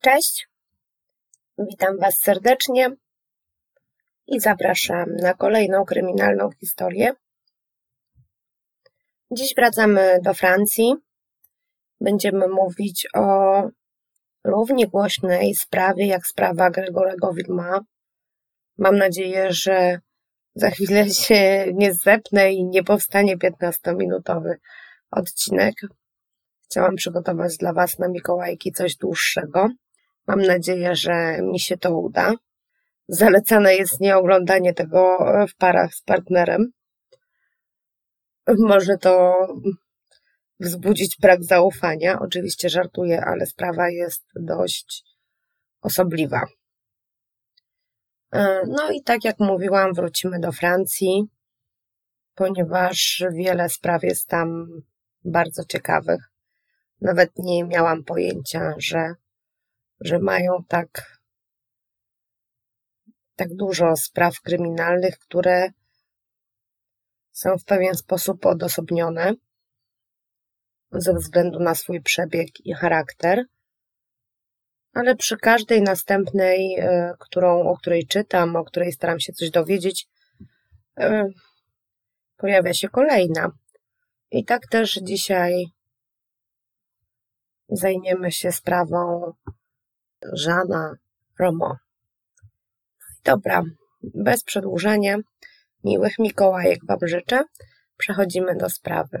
Cześć, witam Was serdecznie i zapraszam na kolejną kryminalną historię. Dziś wracamy do Francji. Będziemy mówić o równie głośnej sprawie jak sprawa Gregorego Widma. Mam nadzieję, że za chwilę się nie zepnę i nie powstanie 15-minutowy odcinek. Chciałam przygotować dla Was na Mikołajki coś dłuższego. Mam nadzieję, że mi się to uda. Zalecane jest nie oglądanie tego w parach z partnerem. Może to wzbudzić brak zaufania. Oczywiście żartuję, ale sprawa jest dość osobliwa. No i tak jak mówiłam, wrócimy do Francji, ponieważ wiele spraw jest tam bardzo ciekawych. Nawet nie miałam pojęcia, że że mają tak, tak dużo spraw kryminalnych, które są w pewien sposób odosobnione ze względu na swój przebieg i charakter. Ale przy każdej następnej, e, którą, o której czytam, o której staram się coś dowiedzieć, e, pojawia się kolejna. I tak też dzisiaj zajmiemy się sprawą Żana Romo. Dobra, bez przedłużania, miłych Mikołajek Wam życzę. Przechodzimy do sprawy.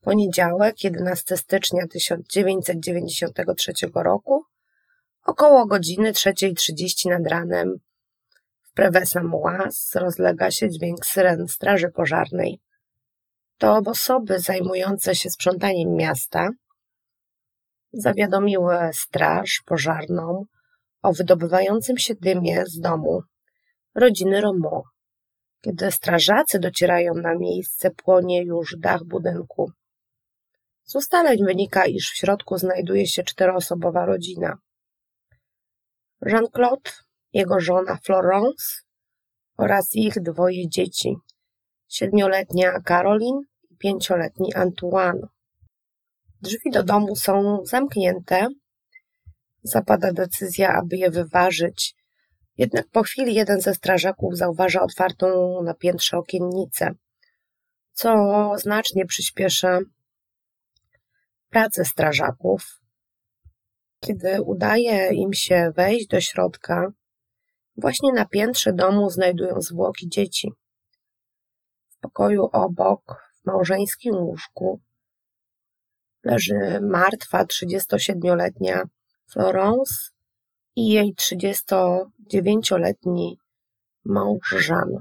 Poniedziałek, 11 stycznia 1993 roku, około godziny 3.30 nad ranem w Prevesa-Moise rozlega się dźwięk syren straży pożarnej. To osoby zajmujące się sprzątaniem miasta zawiadomiły straż pożarną o wydobywającym się dymie z domu rodziny Romo. Kiedy strażacy docierają na miejsce, płonie już dach budynku. Z ustaleń wynika, iż w środku znajduje się czteroosobowa rodzina. Jean-Claude, jego żona Florence oraz ich dwoje dzieci, siedmioletnia Caroline i pięcioletni Antoine. Drzwi do domu są zamknięte. Zapada decyzja, aby je wyważyć. Jednak po chwili jeden ze strażaków zauważa otwartą na piętrze okiennicę, co znacznie przyspiesza pracę strażaków. Kiedy udaje im się wejść do środka, właśnie na piętrze domu znajdują zwłoki dzieci. W pokoju obok, w małżeńskim łóżku, leży martwa 37-letnia Florence i jej 39-letni mąż Jean,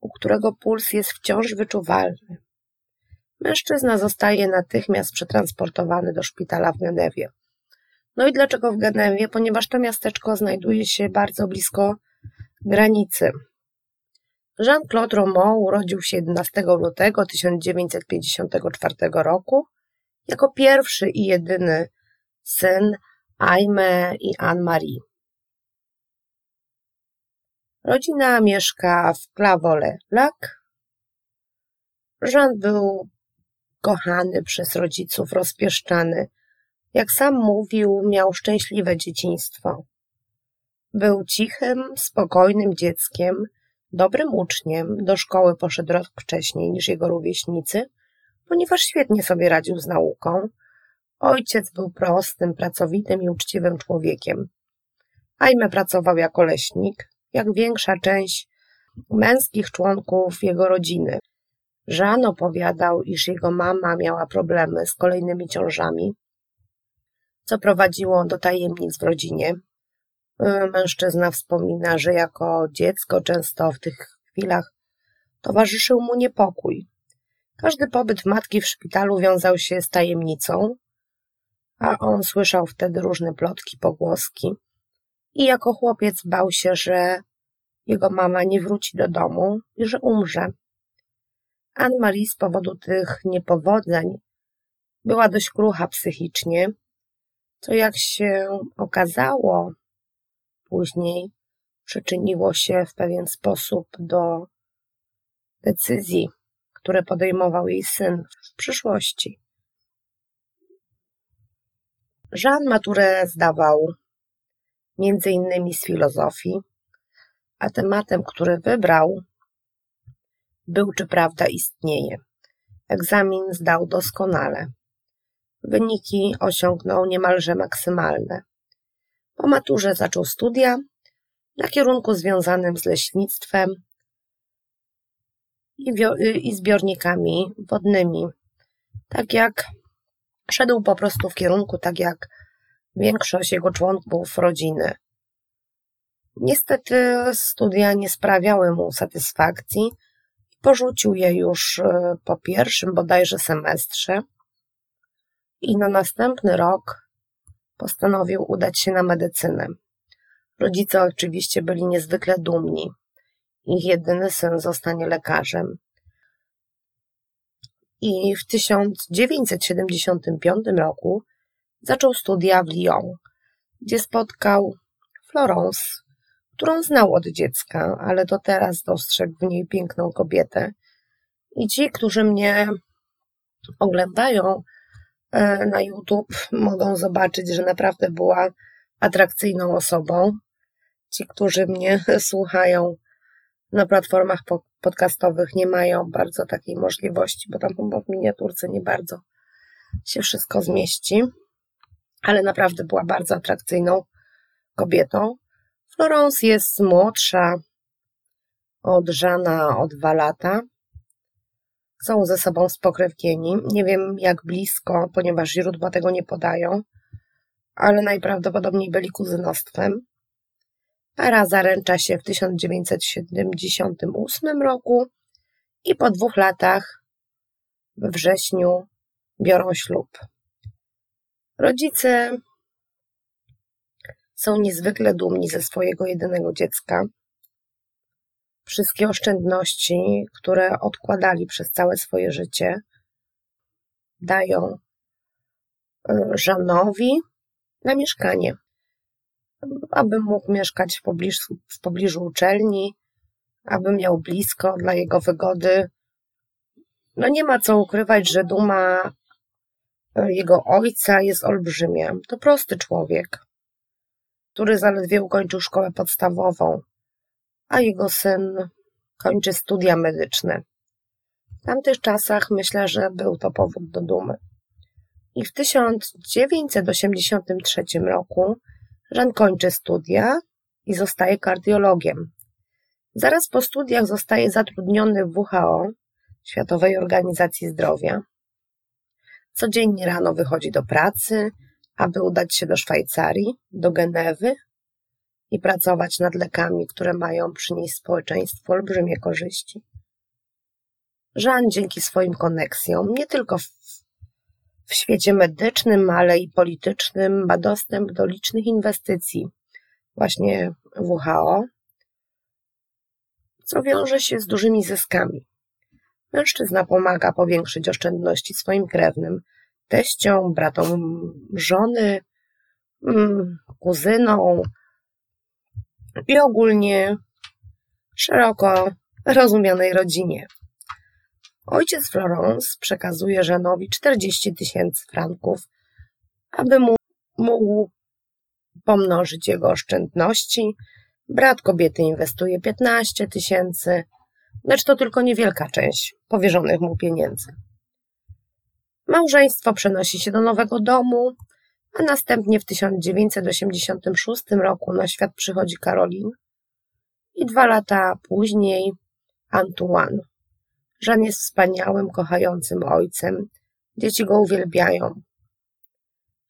u którego puls jest wciąż wyczuwalny. Mężczyzna zostaje natychmiast przetransportowany do szpitala w Genewie. No i dlaczego w Genewie? Ponieważ to miasteczko znajduje się bardzo blisko granicy. Jean-Claude Romo urodził się 11 lutego 1954 roku jako pierwszy i jedyny syn Aime i Anne-Marie. Rodzina mieszka w Clavole-Lac. Jean był kochany przez rodziców, rozpieszczany. Jak sam mówił, miał szczęśliwe dzieciństwo. Był cichym, spokojnym dzieckiem, dobrym uczniem, do szkoły poszedł rok wcześniej niż jego rówieśnicy – ponieważ świetnie sobie radził z nauką. Ojciec był prostym, pracowitym i uczciwym człowiekiem. Ajme pracował jako leśnik, jak większa część męskich członków jego rodziny. Żan opowiadał, iż jego mama miała problemy z kolejnymi ciążami, co prowadziło do tajemnic w rodzinie. Mężczyzna wspomina, że jako dziecko często w tych chwilach towarzyszył mu niepokój. Każdy pobyt matki w szpitalu wiązał się z tajemnicą, a on słyszał wtedy różne plotki, pogłoski. I jako chłopiec bał się, że jego mama nie wróci do domu i że umrze. Anne-Marie z powodu tych niepowodzeń była dość krucha psychicznie, co jak się okazało później przyczyniło się w pewien sposób do decyzji które podejmował jej syn w przyszłości. Jean maturę zdawał między innymi z filozofii, a tematem, który wybrał, był czy prawda istnieje. Egzamin zdał doskonale. Wyniki osiągnął niemalże maksymalne. Po maturze zaczął studia na kierunku związanym z leśnictwem i, i zbiornikami wodnymi. Tak jak szedł po prostu w kierunku, tak jak większość jego członków rodziny. Niestety studia nie sprawiały mu satysfakcji. Porzucił je już e, po pierwszym bodajże semestrze i na następny rok postanowił udać się na medycynę. Rodzice oczywiście byli niezwykle dumni. Ich jedyny syn zostanie lekarzem. I w 1975 roku zaczął studia w Lyon, gdzie spotkał Florence, którą znał od dziecka, ale do teraz dostrzegł w niej piękną kobietę. I ci, którzy mnie oglądają e, na YouTube, mogą zobaczyć, że naprawdę była atrakcyjną osobą. Ci, którzy mnie słuchają na platformach podcastowych, nie mają bardzo takiej możliwości, bo tam w miniaturce nie bardzo się wszystko zmieści, ale naprawdę była bardzo atrakcyjną kobietą. Florence jest młodsza od Żana o dwa lata. Są ze sobą spokrewnieni. Nie wiem jak blisko, ponieważ źródła tego nie podają, ale najprawdopodobniej byli kuzynostwem. Para zaręcza się w 1978 roku i po dwóch latach we wrześniu biorą ślub. Rodzice są niezwykle dumni ze swojego jedynego dziecka. Wszystkie oszczędności, które odkładali przez całe swoje życie, dają e, Żanowi na mieszkanie, aby mógł mieszkać w pobliżu, w pobliżu uczelni, aby miał blisko dla jego wygody. No nie ma co ukrywać, że duma e, jego ojca jest olbrzymia. To prosty człowiek który zaledwie ukończył szkołę podstawową, a jego syn kończy studia medyczne. W tamtych czasach myślę, że był to powód do dumy. I w 1983 roku Żan kończy studia i zostaje kardiologiem. Zaraz po studiach zostaje zatrudniony w WHO, Światowej Organizacji Zdrowia. Codziennie rano wychodzi do pracy, aby udać się do Szwajcarii, do Genewy i pracować nad lekami, które mają przynieść społeczeństwu olbrzymie korzyści. Żan dzięki swoim koneksjom, nie tylko w, w świecie medycznym, ale i politycznym, ma dostęp do licznych inwestycji, właśnie WHO, co wiąże się z dużymi zyskami. Mężczyzna pomaga powiększyć oszczędności swoim krewnym, teściom, bratom żony, mm, kuzynom i ogólnie szeroko rozumianej rodzinie. Ojciec Florence przekazuje Żanowi 40 tysięcy franków, aby mu mógł pomnożyć jego oszczędności. Brat kobiety inwestuje 15 tysięcy, lecz to tylko niewielka część powierzonych mu pieniędzy. Małżeństwo przenosi się do nowego domu, a następnie w 1986 roku na świat przychodzi Karolin i dwa lata później Antoine. Żan jest wspaniałym, kochającym ojcem. Dzieci go uwielbiają.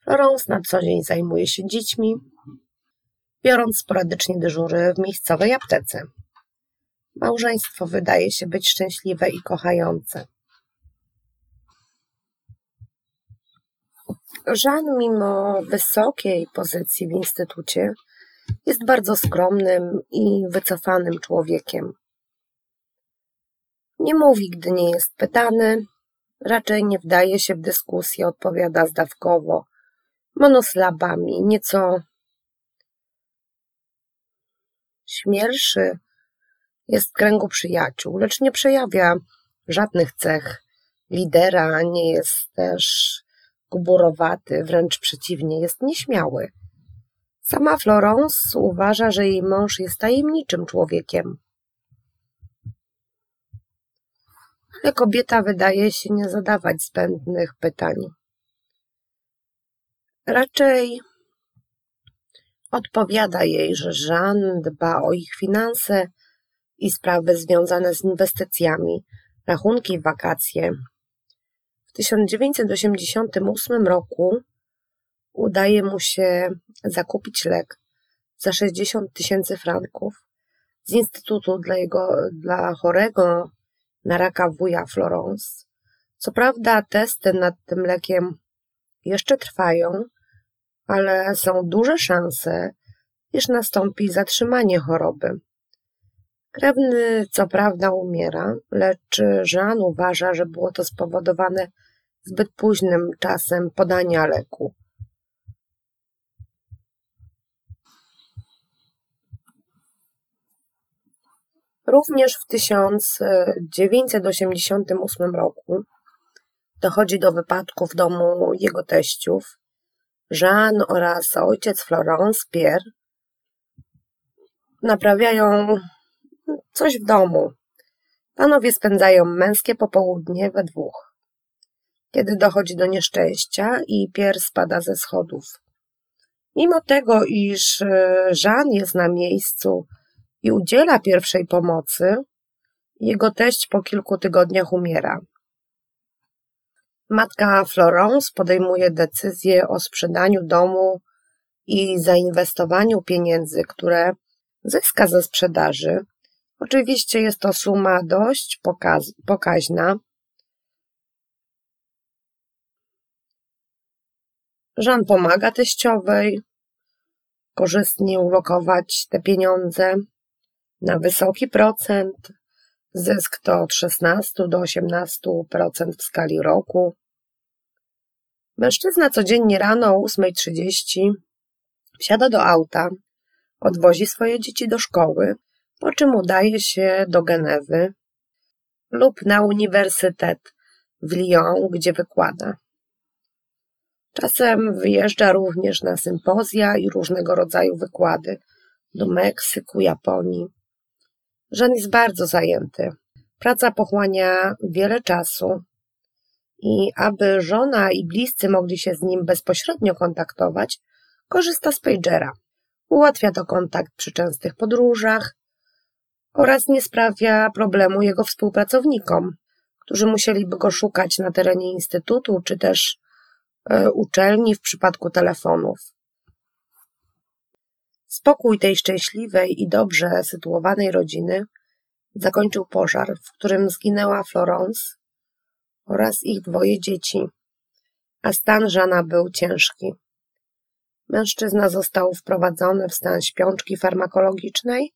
Florence na co dzień zajmuje się dziećmi, biorąc sporadycznie dyżury w miejscowej aptece. Małżeństwo wydaje się być szczęśliwe i kochające. Żan, mimo wysokiej pozycji w instytucie, jest bardzo skromnym i wycofanym człowiekiem. Nie mówi, gdy nie jest pytany, raczej nie wdaje się w dyskusję, odpowiada zdawkowo, monoslabami, nieco śmierszy jest w kręgu przyjaciół, lecz nie przejawia żadnych cech lidera, nie jest też gburowaty, wręcz przeciwnie, jest nieśmiały. Sama Florence uważa, że jej mąż jest tajemniczym człowiekiem. Ale kobieta wydaje się nie zadawać zbędnych pytań. Raczej odpowiada jej, że Jean dba o ich finanse i sprawy związane z inwestycjami, rachunki, wakacje. W 1988 roku udaje mu się zakupić lek za 60 tysięcy franków z Instytutu dla, jego, dla chorego na raka wuja Florence. Co prawda testy nad tym lekiem jeszcze trwają, ale są duże szanse, iż nastąpi zatrzymanie choroby. Krewny co prawda umiera, lecz Jean uważa, że było to spowodowane zbyt późnym czasem podania leku. Również w 1988 roku dochodzi do wypadku w domu jego teściów. Jean oraz ojciec Florence Pierre naprawiają coś w domu. Panowie spędzają męskie popołudnie we dwóch. Kiedy dochodzi do nieszczęścia i Pierre spada ze schodów. Mimo tego, iż e, Jean jest na miejscu i udziela pierwszej pomocy, jego teść po kilku tygodniach umiera. Matka Florence podejmuje decyzję o sprzedaniu domu i zainwestowaniu pieniędzy, które zyska ze sprzedaży. Oczywiście jest to suma dość pokaz pokaźna. Żan pomaga teściowej korzystnie ulokować te pieniądze na wysoki procent. Zysk to od 16 do 18% w skali roku. Mężczyzna codziennie rano o 8.30 wsiada do auta, odwozi swoje dzieci do szkoły, po czym udaje się do Genewy lub na uniwersytet w Lyon, gdzie wykłada. Czasem wyjeżdża również na sympozja i różnego rodzaju wykłady do Meksyku, Japonii. Żan jest bardzo zajęty. Praca pochłania wiele czasu i aby żona i bliscy mogli się z nim bezpośrednio kontaktować, korzysta z pagera. Ułatwia to kontakt przy częstych podróżach oraz nie sprawia problemu jego współpracownikom, którzy musieliby go szukać na terenie instytutu czy też e, uczelni w przypadku telefonów. Spokój tej szczęśliwej i dobrze sytuowanej rodziny zakończył pożar, w którym zginęła Florence oraz ich dwoje dzieci, a stan Żana był ciężki. Mężczyzna został wprowadzony w stan śpiączki farmakologicznej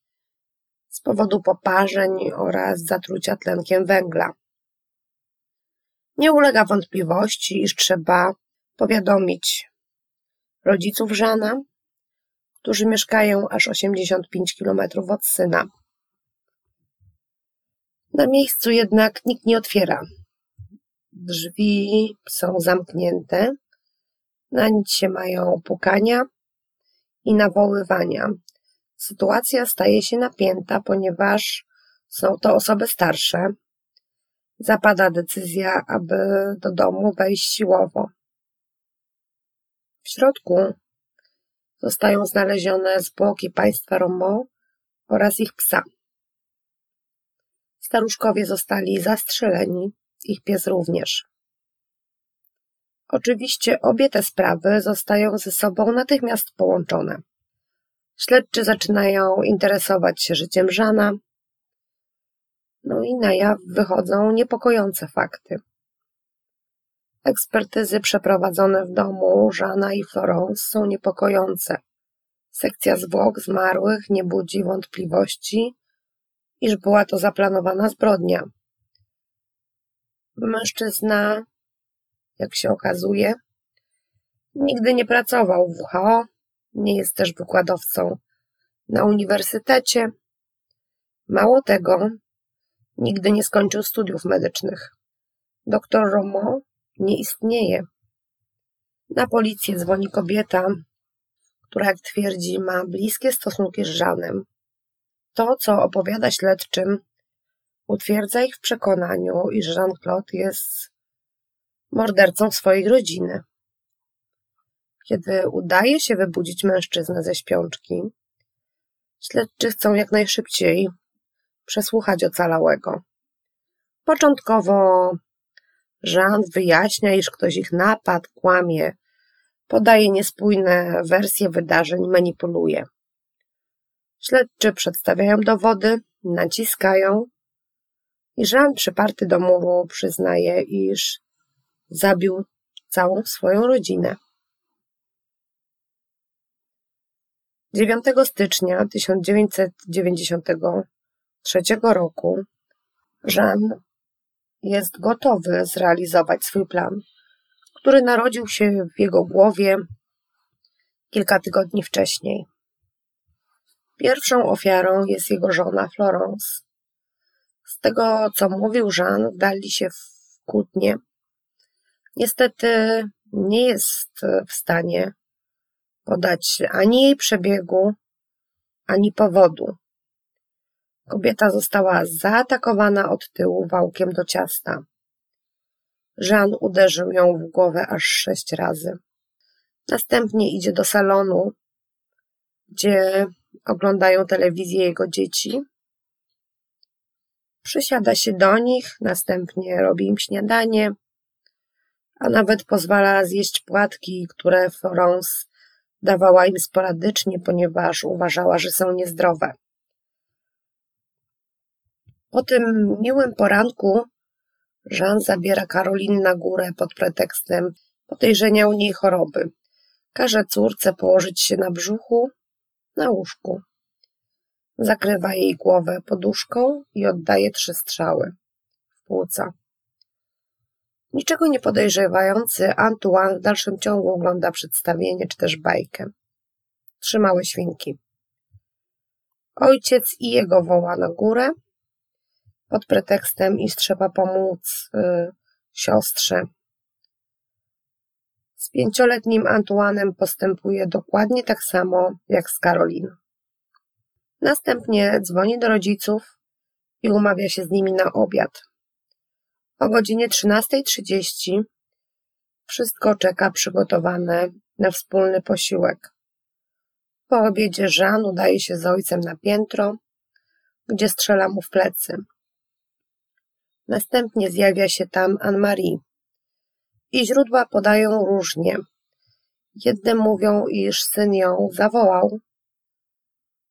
z powodu poparzeń oraz zatrucia tlenkiem węgla. Nie ulega wątpliwości, iż trzeba powiadomić rodziców Żana, którzy mieszkają aż 85 kilometrów od syna. Na miejscu jednak nikt nie otwiera. Drzwi są zamknięte, na nic się mają pukania i nawoływania. Sytuacja staje się napięta, ponieważ są to osoby starsze. Zapada decyzja, aby do domu wejść siłowo. W środku zostają znalezione zwłoki państwa Romo oraz ich psa. Staruszkowie zostali zastrzeleni, ich pies również. Oczywiście obie te sprawy zostają ze sobą natychmiast połączone. Śledczy zaczynają interesować się życiem Żana, no i na jaw wychodzą niepokojące fakty. Ekspertyzy przeprowadzone w domu Żana i Florence są niepokojące. Sekcja zwłok zmarłych nie budzi wątpliwości, iż była to zaplanowana zbrodnia. Mężczyzna, jak się okazuje, nigdy nie pracował w WHO, nie jest też wykładowcą na uniwersytecie. Mało tego, nigdy nie skończył studiów medycznych. Doktor Romo nie istnieje. Na policję dzwoni kobieta, która, jak twierdzi, ma bliskie stosunki z Żanem. To, co opowiada śledczym, utwierdza ich w przekonaniu, iż Jean-Claude jest mordercą swojej rodziny. Kiedy udaje się wybudzić mężczyznę ze śpiączki, śledczy chcą jak najszybciej przesłuchać ocalałego. Początkowo Jean wyjaśnia, iż ktoś ich napadł, kłamie, podaje niespójne wersje wydarzeń, manipuluje. Śledczy przedstawiają dowody, naciskają i Jean przyparty do muru przyznaje, iż zabił całą swoją rodzinę. 9 stycznia 1993 roku Jean jest gotowy zrealizować swój plan, który narodził się w jego głowie kilka tygodni wcześniej. Pierwszą ofiarą jest jego żona Florence. Z tego, co mówił Jean, wdali się w kłótnie. Niestety nie jest w stanie podać ani jej przebiegu, ani powodu. Kobieta została zaatakowana od tyłu wałkiem do ciasta. Jean uderzył ją w głowę aż sześć razy. Następnie idzie do salonu, gdzie oglądają telewizję jego dzieci. Przysiada się do nich, następnie robi im śniadanie, a nawet pozwala zjeść płatki, które Florence dawała im sporadycznie, ponieważ uważała, że są niezdrowe. Po tym miłym poranku Jean zabiera Karolin na górę pod pretekstem podejrzenia u niej choroby. Każe córce położyć się na brzuchu, na łóżku. Zakrywa jej głowę poduszką i oddaje trzy strzały w płuca. Niczego nie podejrzewający, Antoine w dalszym ciągu ogląda przedstawienie czy też bajkę. Trzy małe świnki. Ojciec i jego woła na górę pod pretekstem, iż trzeba pomóc y, siostrze. Z pięcioletnim Antoinem postępuje dokładnie tak samo jak z Karolin. Następnie dzwoni do rodziców i umawia się z nimi na obiad. O godzinie 13.30 wszystko czeka przygotowane na wspólny posiłek. Po obiedzie Jean udaje się z ojcem na piętro, gdzie strzela mu w plecy. Następnie zjawia się tam Anne-Marie. I źródła podają różnie. Jedne mówią, iż syn ją zawołał,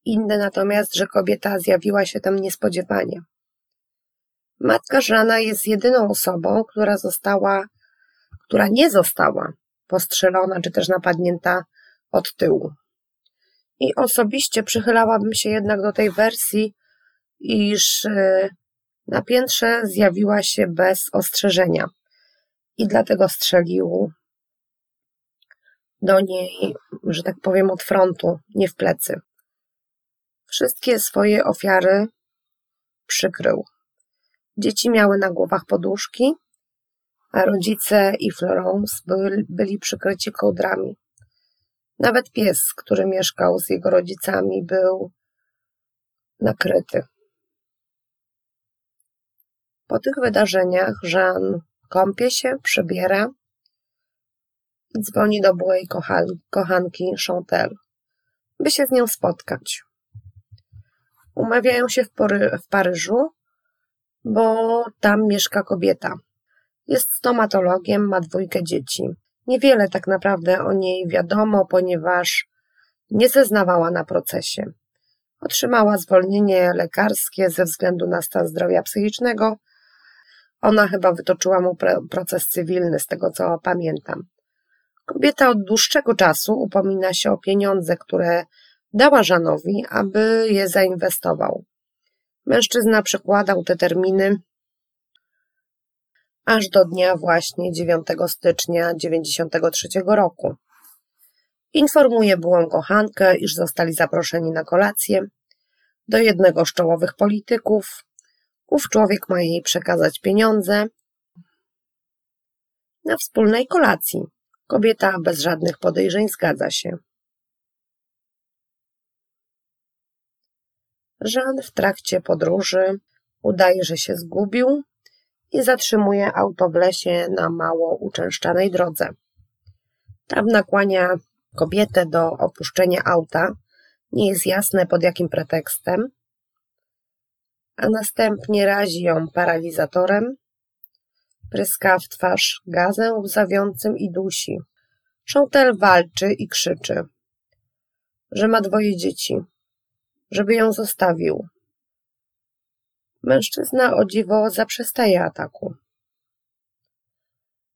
inne natomiast, że kobieta zjawiła się tam niespodziewanie. Matka Żana jest jedyną osobą, która została, która nie została postrzelona czy też napadnięta od tyłu. I osobiście przychylałabym się jednak do tej wersji, iż e, na piętrze zjawiła się bez ostrzeżenia i dlatego strzelił do niej, że tak powiem, od frontu, nie w plecy. Wszystkie swoje ofiary przykrył. Dzieci miały na głowach poduszki, a rodzice i Florence byli, byli przykryci kołdrami. Nawet pies, który mieszkał z jego rodzicami, był nakryty. Po tych wydarzeniach Jean kąpie się, przebiera i dzwoni do byłej kochanki Chantel, by się z nią spotkać. Umawiają się w, w Paryżu, bo tam mieszka kobieta. Jest stomatologiem, ma dwójkę dzieci. Niewiele tak naprawdę o niej wiadomo, ponieważ nie zeznawała na procesie. Otrzymała zwolnienie lekarskie ze względu na stan zdrowia psychicznego. Ona chyba wytoczyła mu proces cywilny, z tego co pamiętam. Kobieta od dłuższego czasu upomina się o pieniądze, które dała Żanowi, aby je zainwestował. Mężczyzna przekładał te terminy aż do dnia właśnie 9 stycznia 1993 roku. Informuje byłą kochankę, iż zostali zaproszeni na kolację do jednego z czołowych polityków ów człowiek ma jej przekazać pieniądze na wspólnej kolacji. Kobieta bez żadnych podejrzeń zgadza się. Jean w trakcie podróży udaje, że się zgubił i zatrzymuje auto w lesie na mało uczęszczanej drodze. Tam nakłania kobietę do opuszczenia auta. Nie jest jasne pod jakim pretekstem a następnie razi ją paralizatorem, pryska w twarz gazem łzawiącym i dusi. Chantel walczy i krzyczy, że ma dwoje dzieci, żeby ją zostawił. Mężczyzna o dziwo zaprzestaje ataku.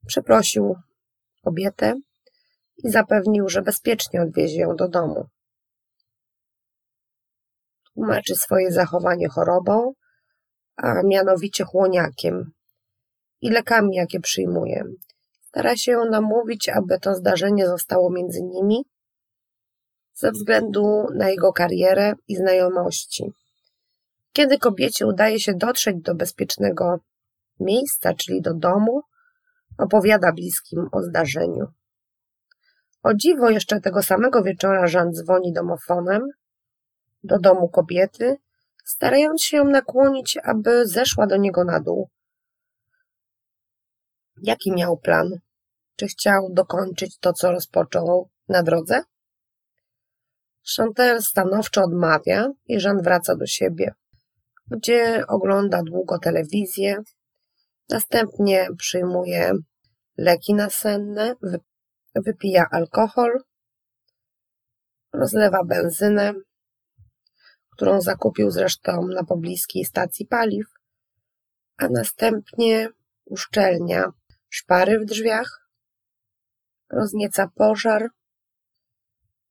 Przeprosił kobietę i zapewnił, że bezpiecznie odwiezie ją do domu. Tłumaczy swoje zachowanie chorobą, a mianowicie chłoniakiem i lekami, jakie przyjmuje. Stara się ją namówić, aby to zdarzenie zostało między nimi ze względu na jego karierę i znajomości. Kiedy kobiecie udaje się dotrzeć do bezpiecznego miejsca, czyli do domu, opowiada bliskim o zdarzeniu. O dziwo jeszcze tego samego wieczora Żan dzwoni domofonem do domu kobiety, starając się ją nakłonić, aby zeszła do niego na dół. Jaki miał plan? Czy chciał dokończyć to, co rozpoczął na drodze? Chantel stanowczo odmawia i Jean wraca do siebie, gdzie ogląda długo telewizję, następnie przyjmuje leki nasenne, wypija alkohol, rozlewa benzynę, którą zakupił zresztą na pobliskiej stacji paliw, a następnie uszczelnia szpary w drzwiach, roznieca pożar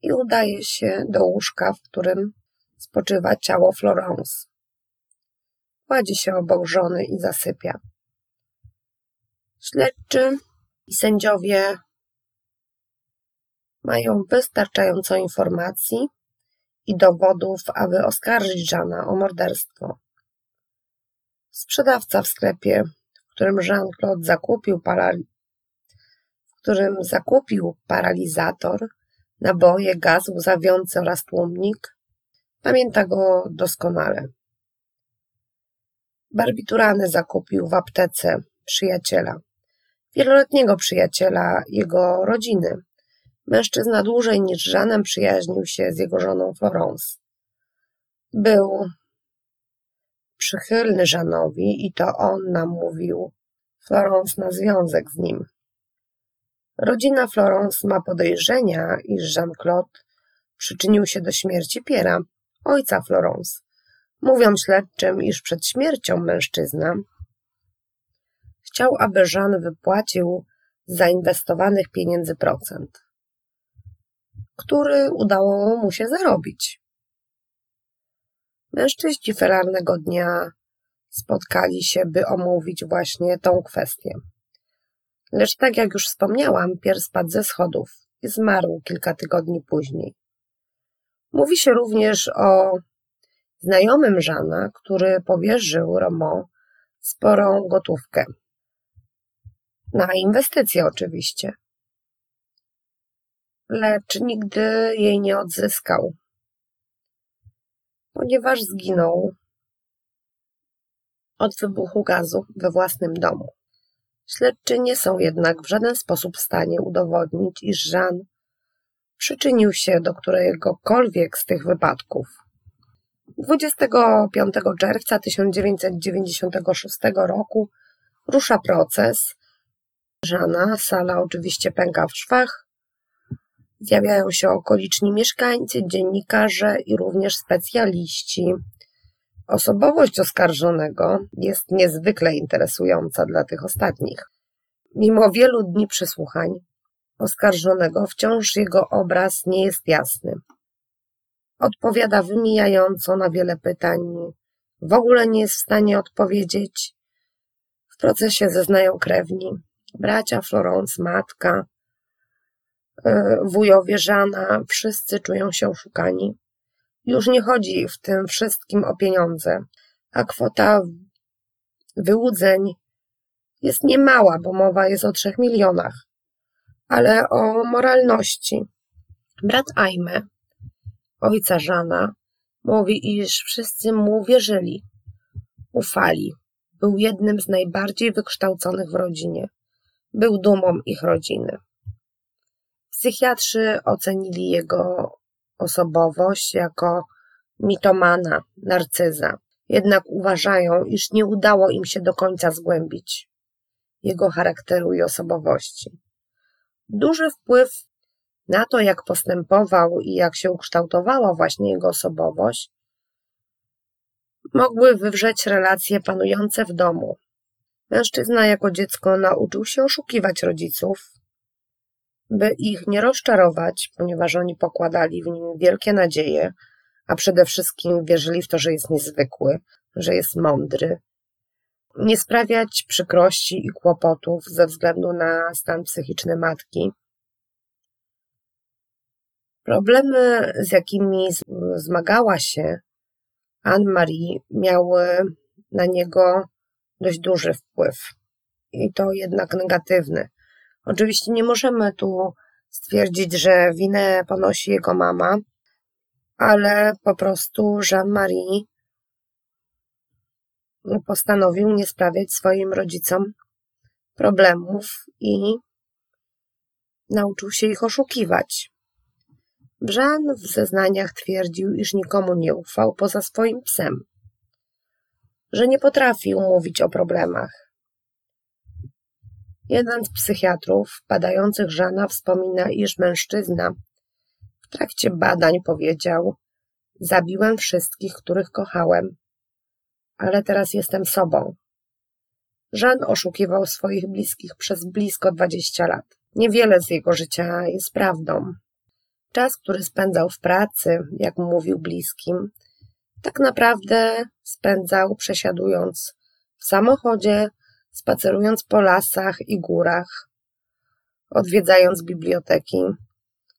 i udaje się do łóżka, w którym spoczywa ciało Florence. Kładzie się obok żony i zasypia. Śledczy i sędziowie mają wystarczająco informacji i dowodów, aby oskarżyć Żana o morderstwo. Sprzedawca w sklepie, w którym Jean-Claude zakupił, parali- w którym zakupił paralizator, naboje, gaz łzawiący oraz tłumnik, pamięta go doskonale. Barbiturany zakupił w aptece przyjaciela, wieloletniego przyjaciela jego rodziny, Mężczyzna dłużej niż Żanem przyjaźnił się z jego żoną Florence. Był przychylny Żanowi i to on namówił Florence na związek z nim. Rodzina Florence ma podejrzenia, iż Jean-Claude przyczynił się do śmierci Piera, ojca Florence. Mówią śledczym, iż przed śmiercią mężczyzna chciał, aby Jean wypłacił zainwestowanych pieniędzy procent który udało mu się zarobić. Mężczyźni feralnego dnia spotkali się, by omówić właśnie tą kwestię. Lecz tak jak już wspomniałam, Pier spadł ze schodów i zmarł kilka tygodni później. Mówi się również o znajomym Żana, który powierzył Romo sporą gotówkę. Na inwestycje oczywiście lecz nigdy jej nie odzyskał, ponieważ zginął od wybuchu gazu we własnym domu. Śledczy nie są jednak w żaden sposób w stanie udowodnić, iż Jean przyczynił się do któregokolwiek z tych wypadków. 25 czerwca 1996 roku rusza proces. Żana, sala oczywiście pęka w szwach, Zjawiają się okoliczni mieszkańcy, dziennikarze i również specjaliści. Osobowość oskarżonego jest niezwykle interesująca dla tych ostatnich. Mimo wielu dni przesłuchań oskarżonego, wciąż jego obraz nie jest jasny. Odpowiada wymijająco na wiele pytań, w ogóle nie jest w stanie odpowiedzieć. W procesie zeznają krewni, bracia Florence, matka, wujowie Żana, wszyscy czują się oszukani. Już nie chodzi w tym wszystkim o pieniądze, a kwota wyłudzeń jest niemała, bo mowa jest o trzech milionach, ale o moralności. Brat Aime, ojca Żana, Mówi, iż wszyscy mu wierzyli, ufali. Był jednym z najbardziej wykształconych w rodzinie. Był dumą ich rodziny. Psychiatrzy ocenili jego osobowość jako mitomana, narcyza. Jednak uważają, iż nie udało im się do końca zgłębić jego charakteru i osobowości. Duży wpływ na to, jak postępował i jak się ukształtowała właśnie jego osobowość, mogły wywrzeć relacje panujące w domu. Mężczyzna jako dziecko nauczył się oszukiwać rodziców, by ich nie rozczarować, ponieważ oni pokładali w nim wielkie nadzieje, a przede wszystkim wierzyli w to, że jest niezwykły, że jest mądry. Nie sprawiać przykrości i kłopotów ze względu na stan psychiczny matki. Problemy, z jakimi zmagała się Anne-Marie, miały na niego dość duży wpływ. I to jednak negatywny. Oczywiście nie możemy tu stwierdzić, że winę ponosi jego mama, ale po prostu Jean-Marie postanowił nie sprawiać swoim rodzicom problemów i nauczył się ich oszukiwać. Jean w zeznaniach twierdził, iż nikomu nie ufał poza swoim psem, że nie potrafił mówić o problemach. Jeden z psychiatrów badających Żana wspomina, iż mężczyzna w trakcie badań powiedział: Zabiłem wszystkich, których kochałem, ale teraz jestem sobą. Żan oszukiwał swoich bliskich przez blisko dwadzieścia lat. Niewiele z jego życia jest prawdą. Czas, który spędzał w pracy, jak mówił bliskim, tak naprawdę spędzał przesiadując w samochodzie, spacerując po lasach i górach, odwiedzając biblioteki,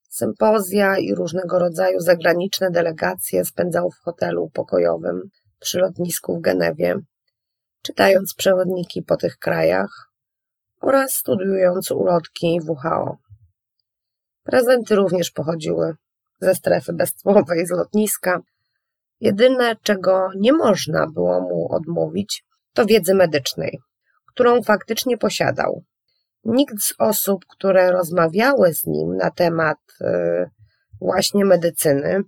sympozja i różnego rodzaju zagraniczne delegacje spędzał w hotelu pokojowym przy lotnisku w Genewie, czytając przewodniki po tych krajach oraz studiując ulotki WHO. Prezenty również pochodziły ze strefy bezcłowej z lotniska. Jedyne, czego nie można było mu odmówić, to wiedzy medycznej, którą faktycznie posiadał. Nikt z osób, które rozmawiały z nim na temat y, właśnie medycyny,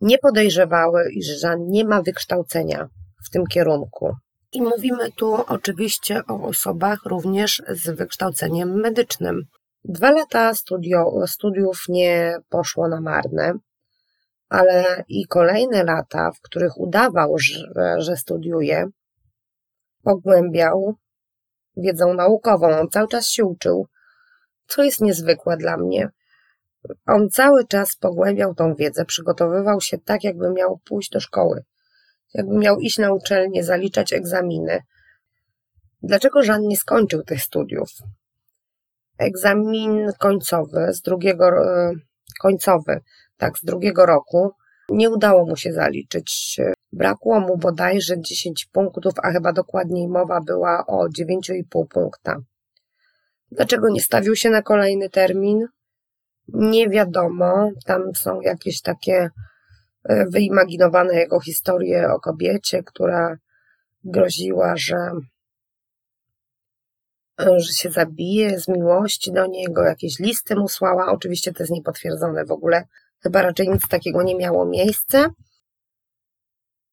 nie podejrzewały, iż Żan nie ma wykształcenia w tym kierunku. I mówimy tu oczywiście o osobach również z wykształceniem medycznym. Dwa lata studio, studiów nie poszło na marne, ale i kolejne lata, w których udawał, że, że studiuje, pogłębiał wiedzą naukową. On cały czas się uczył, co jest niezwykłe dla mnie. On cały czas pogłębiał tą wiedzę, przygotowywał się tak, jakby miał pójść do szkoły, jakby miał iść na uczelnię, zaliczać egzaminy. Dlaczego Żan nie skończył tych studiów? Egzamin końcowy z drugiego, e, końcowy, tak, z drugiego roku nie udało mu się zaliczyć. Brakło mu bodajże 10 punktów, a chyba dokładniej mowa była o 9,5 punkta. Dlaczego nie stawił się na kolejny termin? Nie wiadomo. Tam są jakieś takie e, wyimaginowane jego historie o kobiecie, która groziła, że, e, że się zabije z miłości do niego, jakieś listy mu słała. Oczywiście to jest niepotwierdzone w ogóle. Chyba raczej nic takiego nie miało miejsca.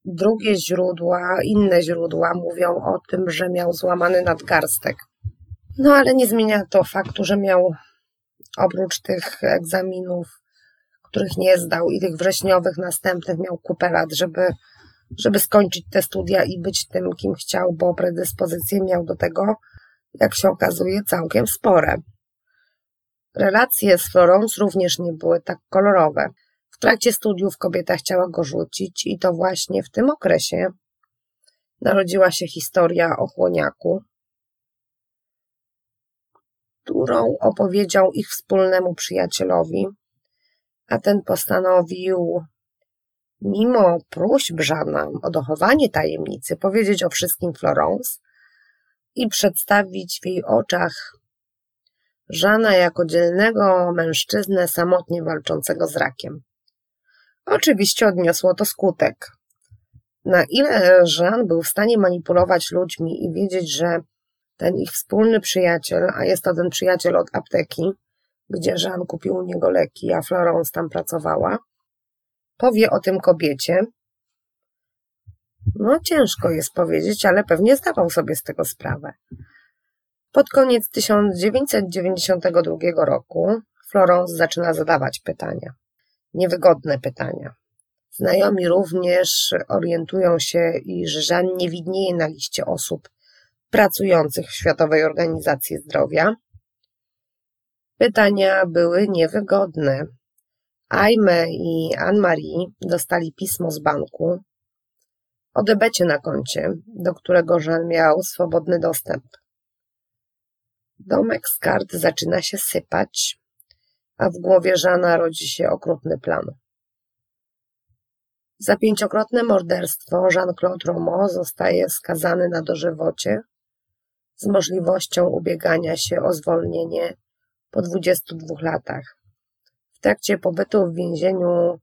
Drugie źródła, inne źródła mówią o tym, że miał złamany nadgarstek. No ale nie zmienia to faktu, że miał oprócz tych egzaminów, których nie zdał i tych wrześniowych następnych miał kupę lat, żeby, żeby skończyć te studia i być tym, kim chciał, bo predyspozycje miał do tego, jak się okazuje, całkiem spore. Relacje z Florence również nie były tak kolorowe. Trakcie studiów kobieta chciała go rzucić i to właśnie w tym okresie narodziła się historia o chłoniaku, którą opowiedział ich wspólnemu przyjacielowi, a ten postanowił, mimo próśb Żana o dochowanie tajemnicy, powiedzieć o wszystkim Florence i przedstawić w jej oczach Żana jako dzielnego mężczyznę samotnie walczącego z rakiem. Oczywiście odniosło to skutek. Na ile Jean był w stanie manipulować ludźmi i wiedzieć, że ten ich wspólny przyjaciel, a jest to ten przyjaciel od apteki, gdzie Jean kupił u niego leki, a Florence tam pracowała, powie o tym kobiecie, no ciężko jest powiedzieć, ale pewnie zdawał sobie z tego sprawę. Pod koniec 1992 roku Florence zaczyna zadawać pytania. Niewygodne pytania. Znajomi również orientują się, iż Żan nie widnieje na liście osób pracujących w Światowej Organizacji Zdrowia. Pytania były niewygodne. Aime i Anne-Marie dostali pismo z banku o debecie na koncie, do którego Jean miał swobodny dostęp. Domek z kart zaczyna się sypać, a w głowie Żana rodzi się okrutny plan. Za pięciokrotne morderstwo Jean-Claude Romo zostaje skazany na dożywocie z możliwością ubiegania się o zwolnienie po 22 latach. W trakcie pobytu w więzieniu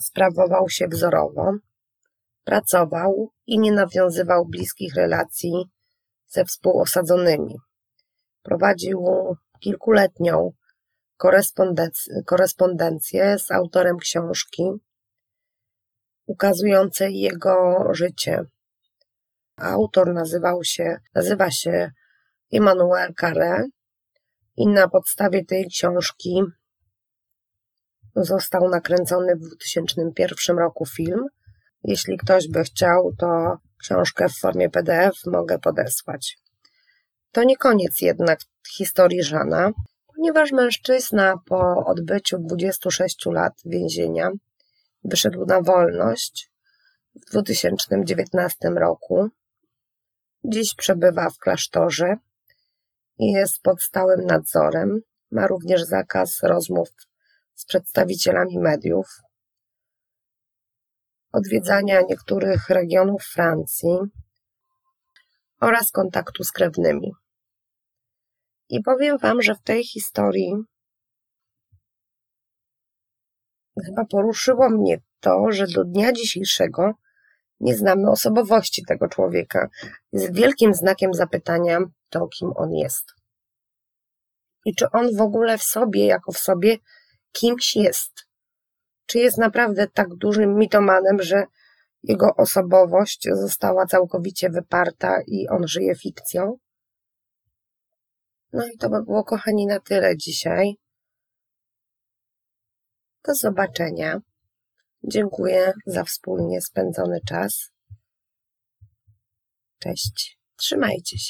sprawował się wzorowo, pracował i nie nawiązywał bliskich relacji ze współosadzonymi. Prowadził kilkuletnią korespondencję z autorem książki ukazującej jego życie. Autor nazywał się, nazywa się Emmanuel Carré i na podstawie tej książki został nakręcony w 2001 roku film. Jeśli ktoś by chciał, to książkę w formie PDF mogę podesłać. To nie koniec jednak historii Żana, ponieważ mężczyzna po odbyciu 26 lat więzienia wyszedł na wolność w 2019 roku. Dziś przebywa w klasztorze i jest pod stałym nadzorem. Ma również zakaz rozmów z przedstawicielami mediów, odwiedzania niektórych regionów Francji oraz kontaktu z krewnymi. I powiem Wam, że w tej historii chyba poruszyło mnie to, że do dnia dzisiejszego nie znamy osobowości tego człowieka. Jest wielkim znakiem zapytania to, kim on jest. I czy on w ogóle w sobie, jako w sobie, kimś jest. Czy jest naprawdę tak dużym mitomanem, że jego osobowość została całkowicie wyparta i on żyje fikcją? No i to by było, kochani, na tyle dzisiaj. Do zobaczenia. Dziękuję za wspólnie spędzony czas. Cześć. Trzymajcie się.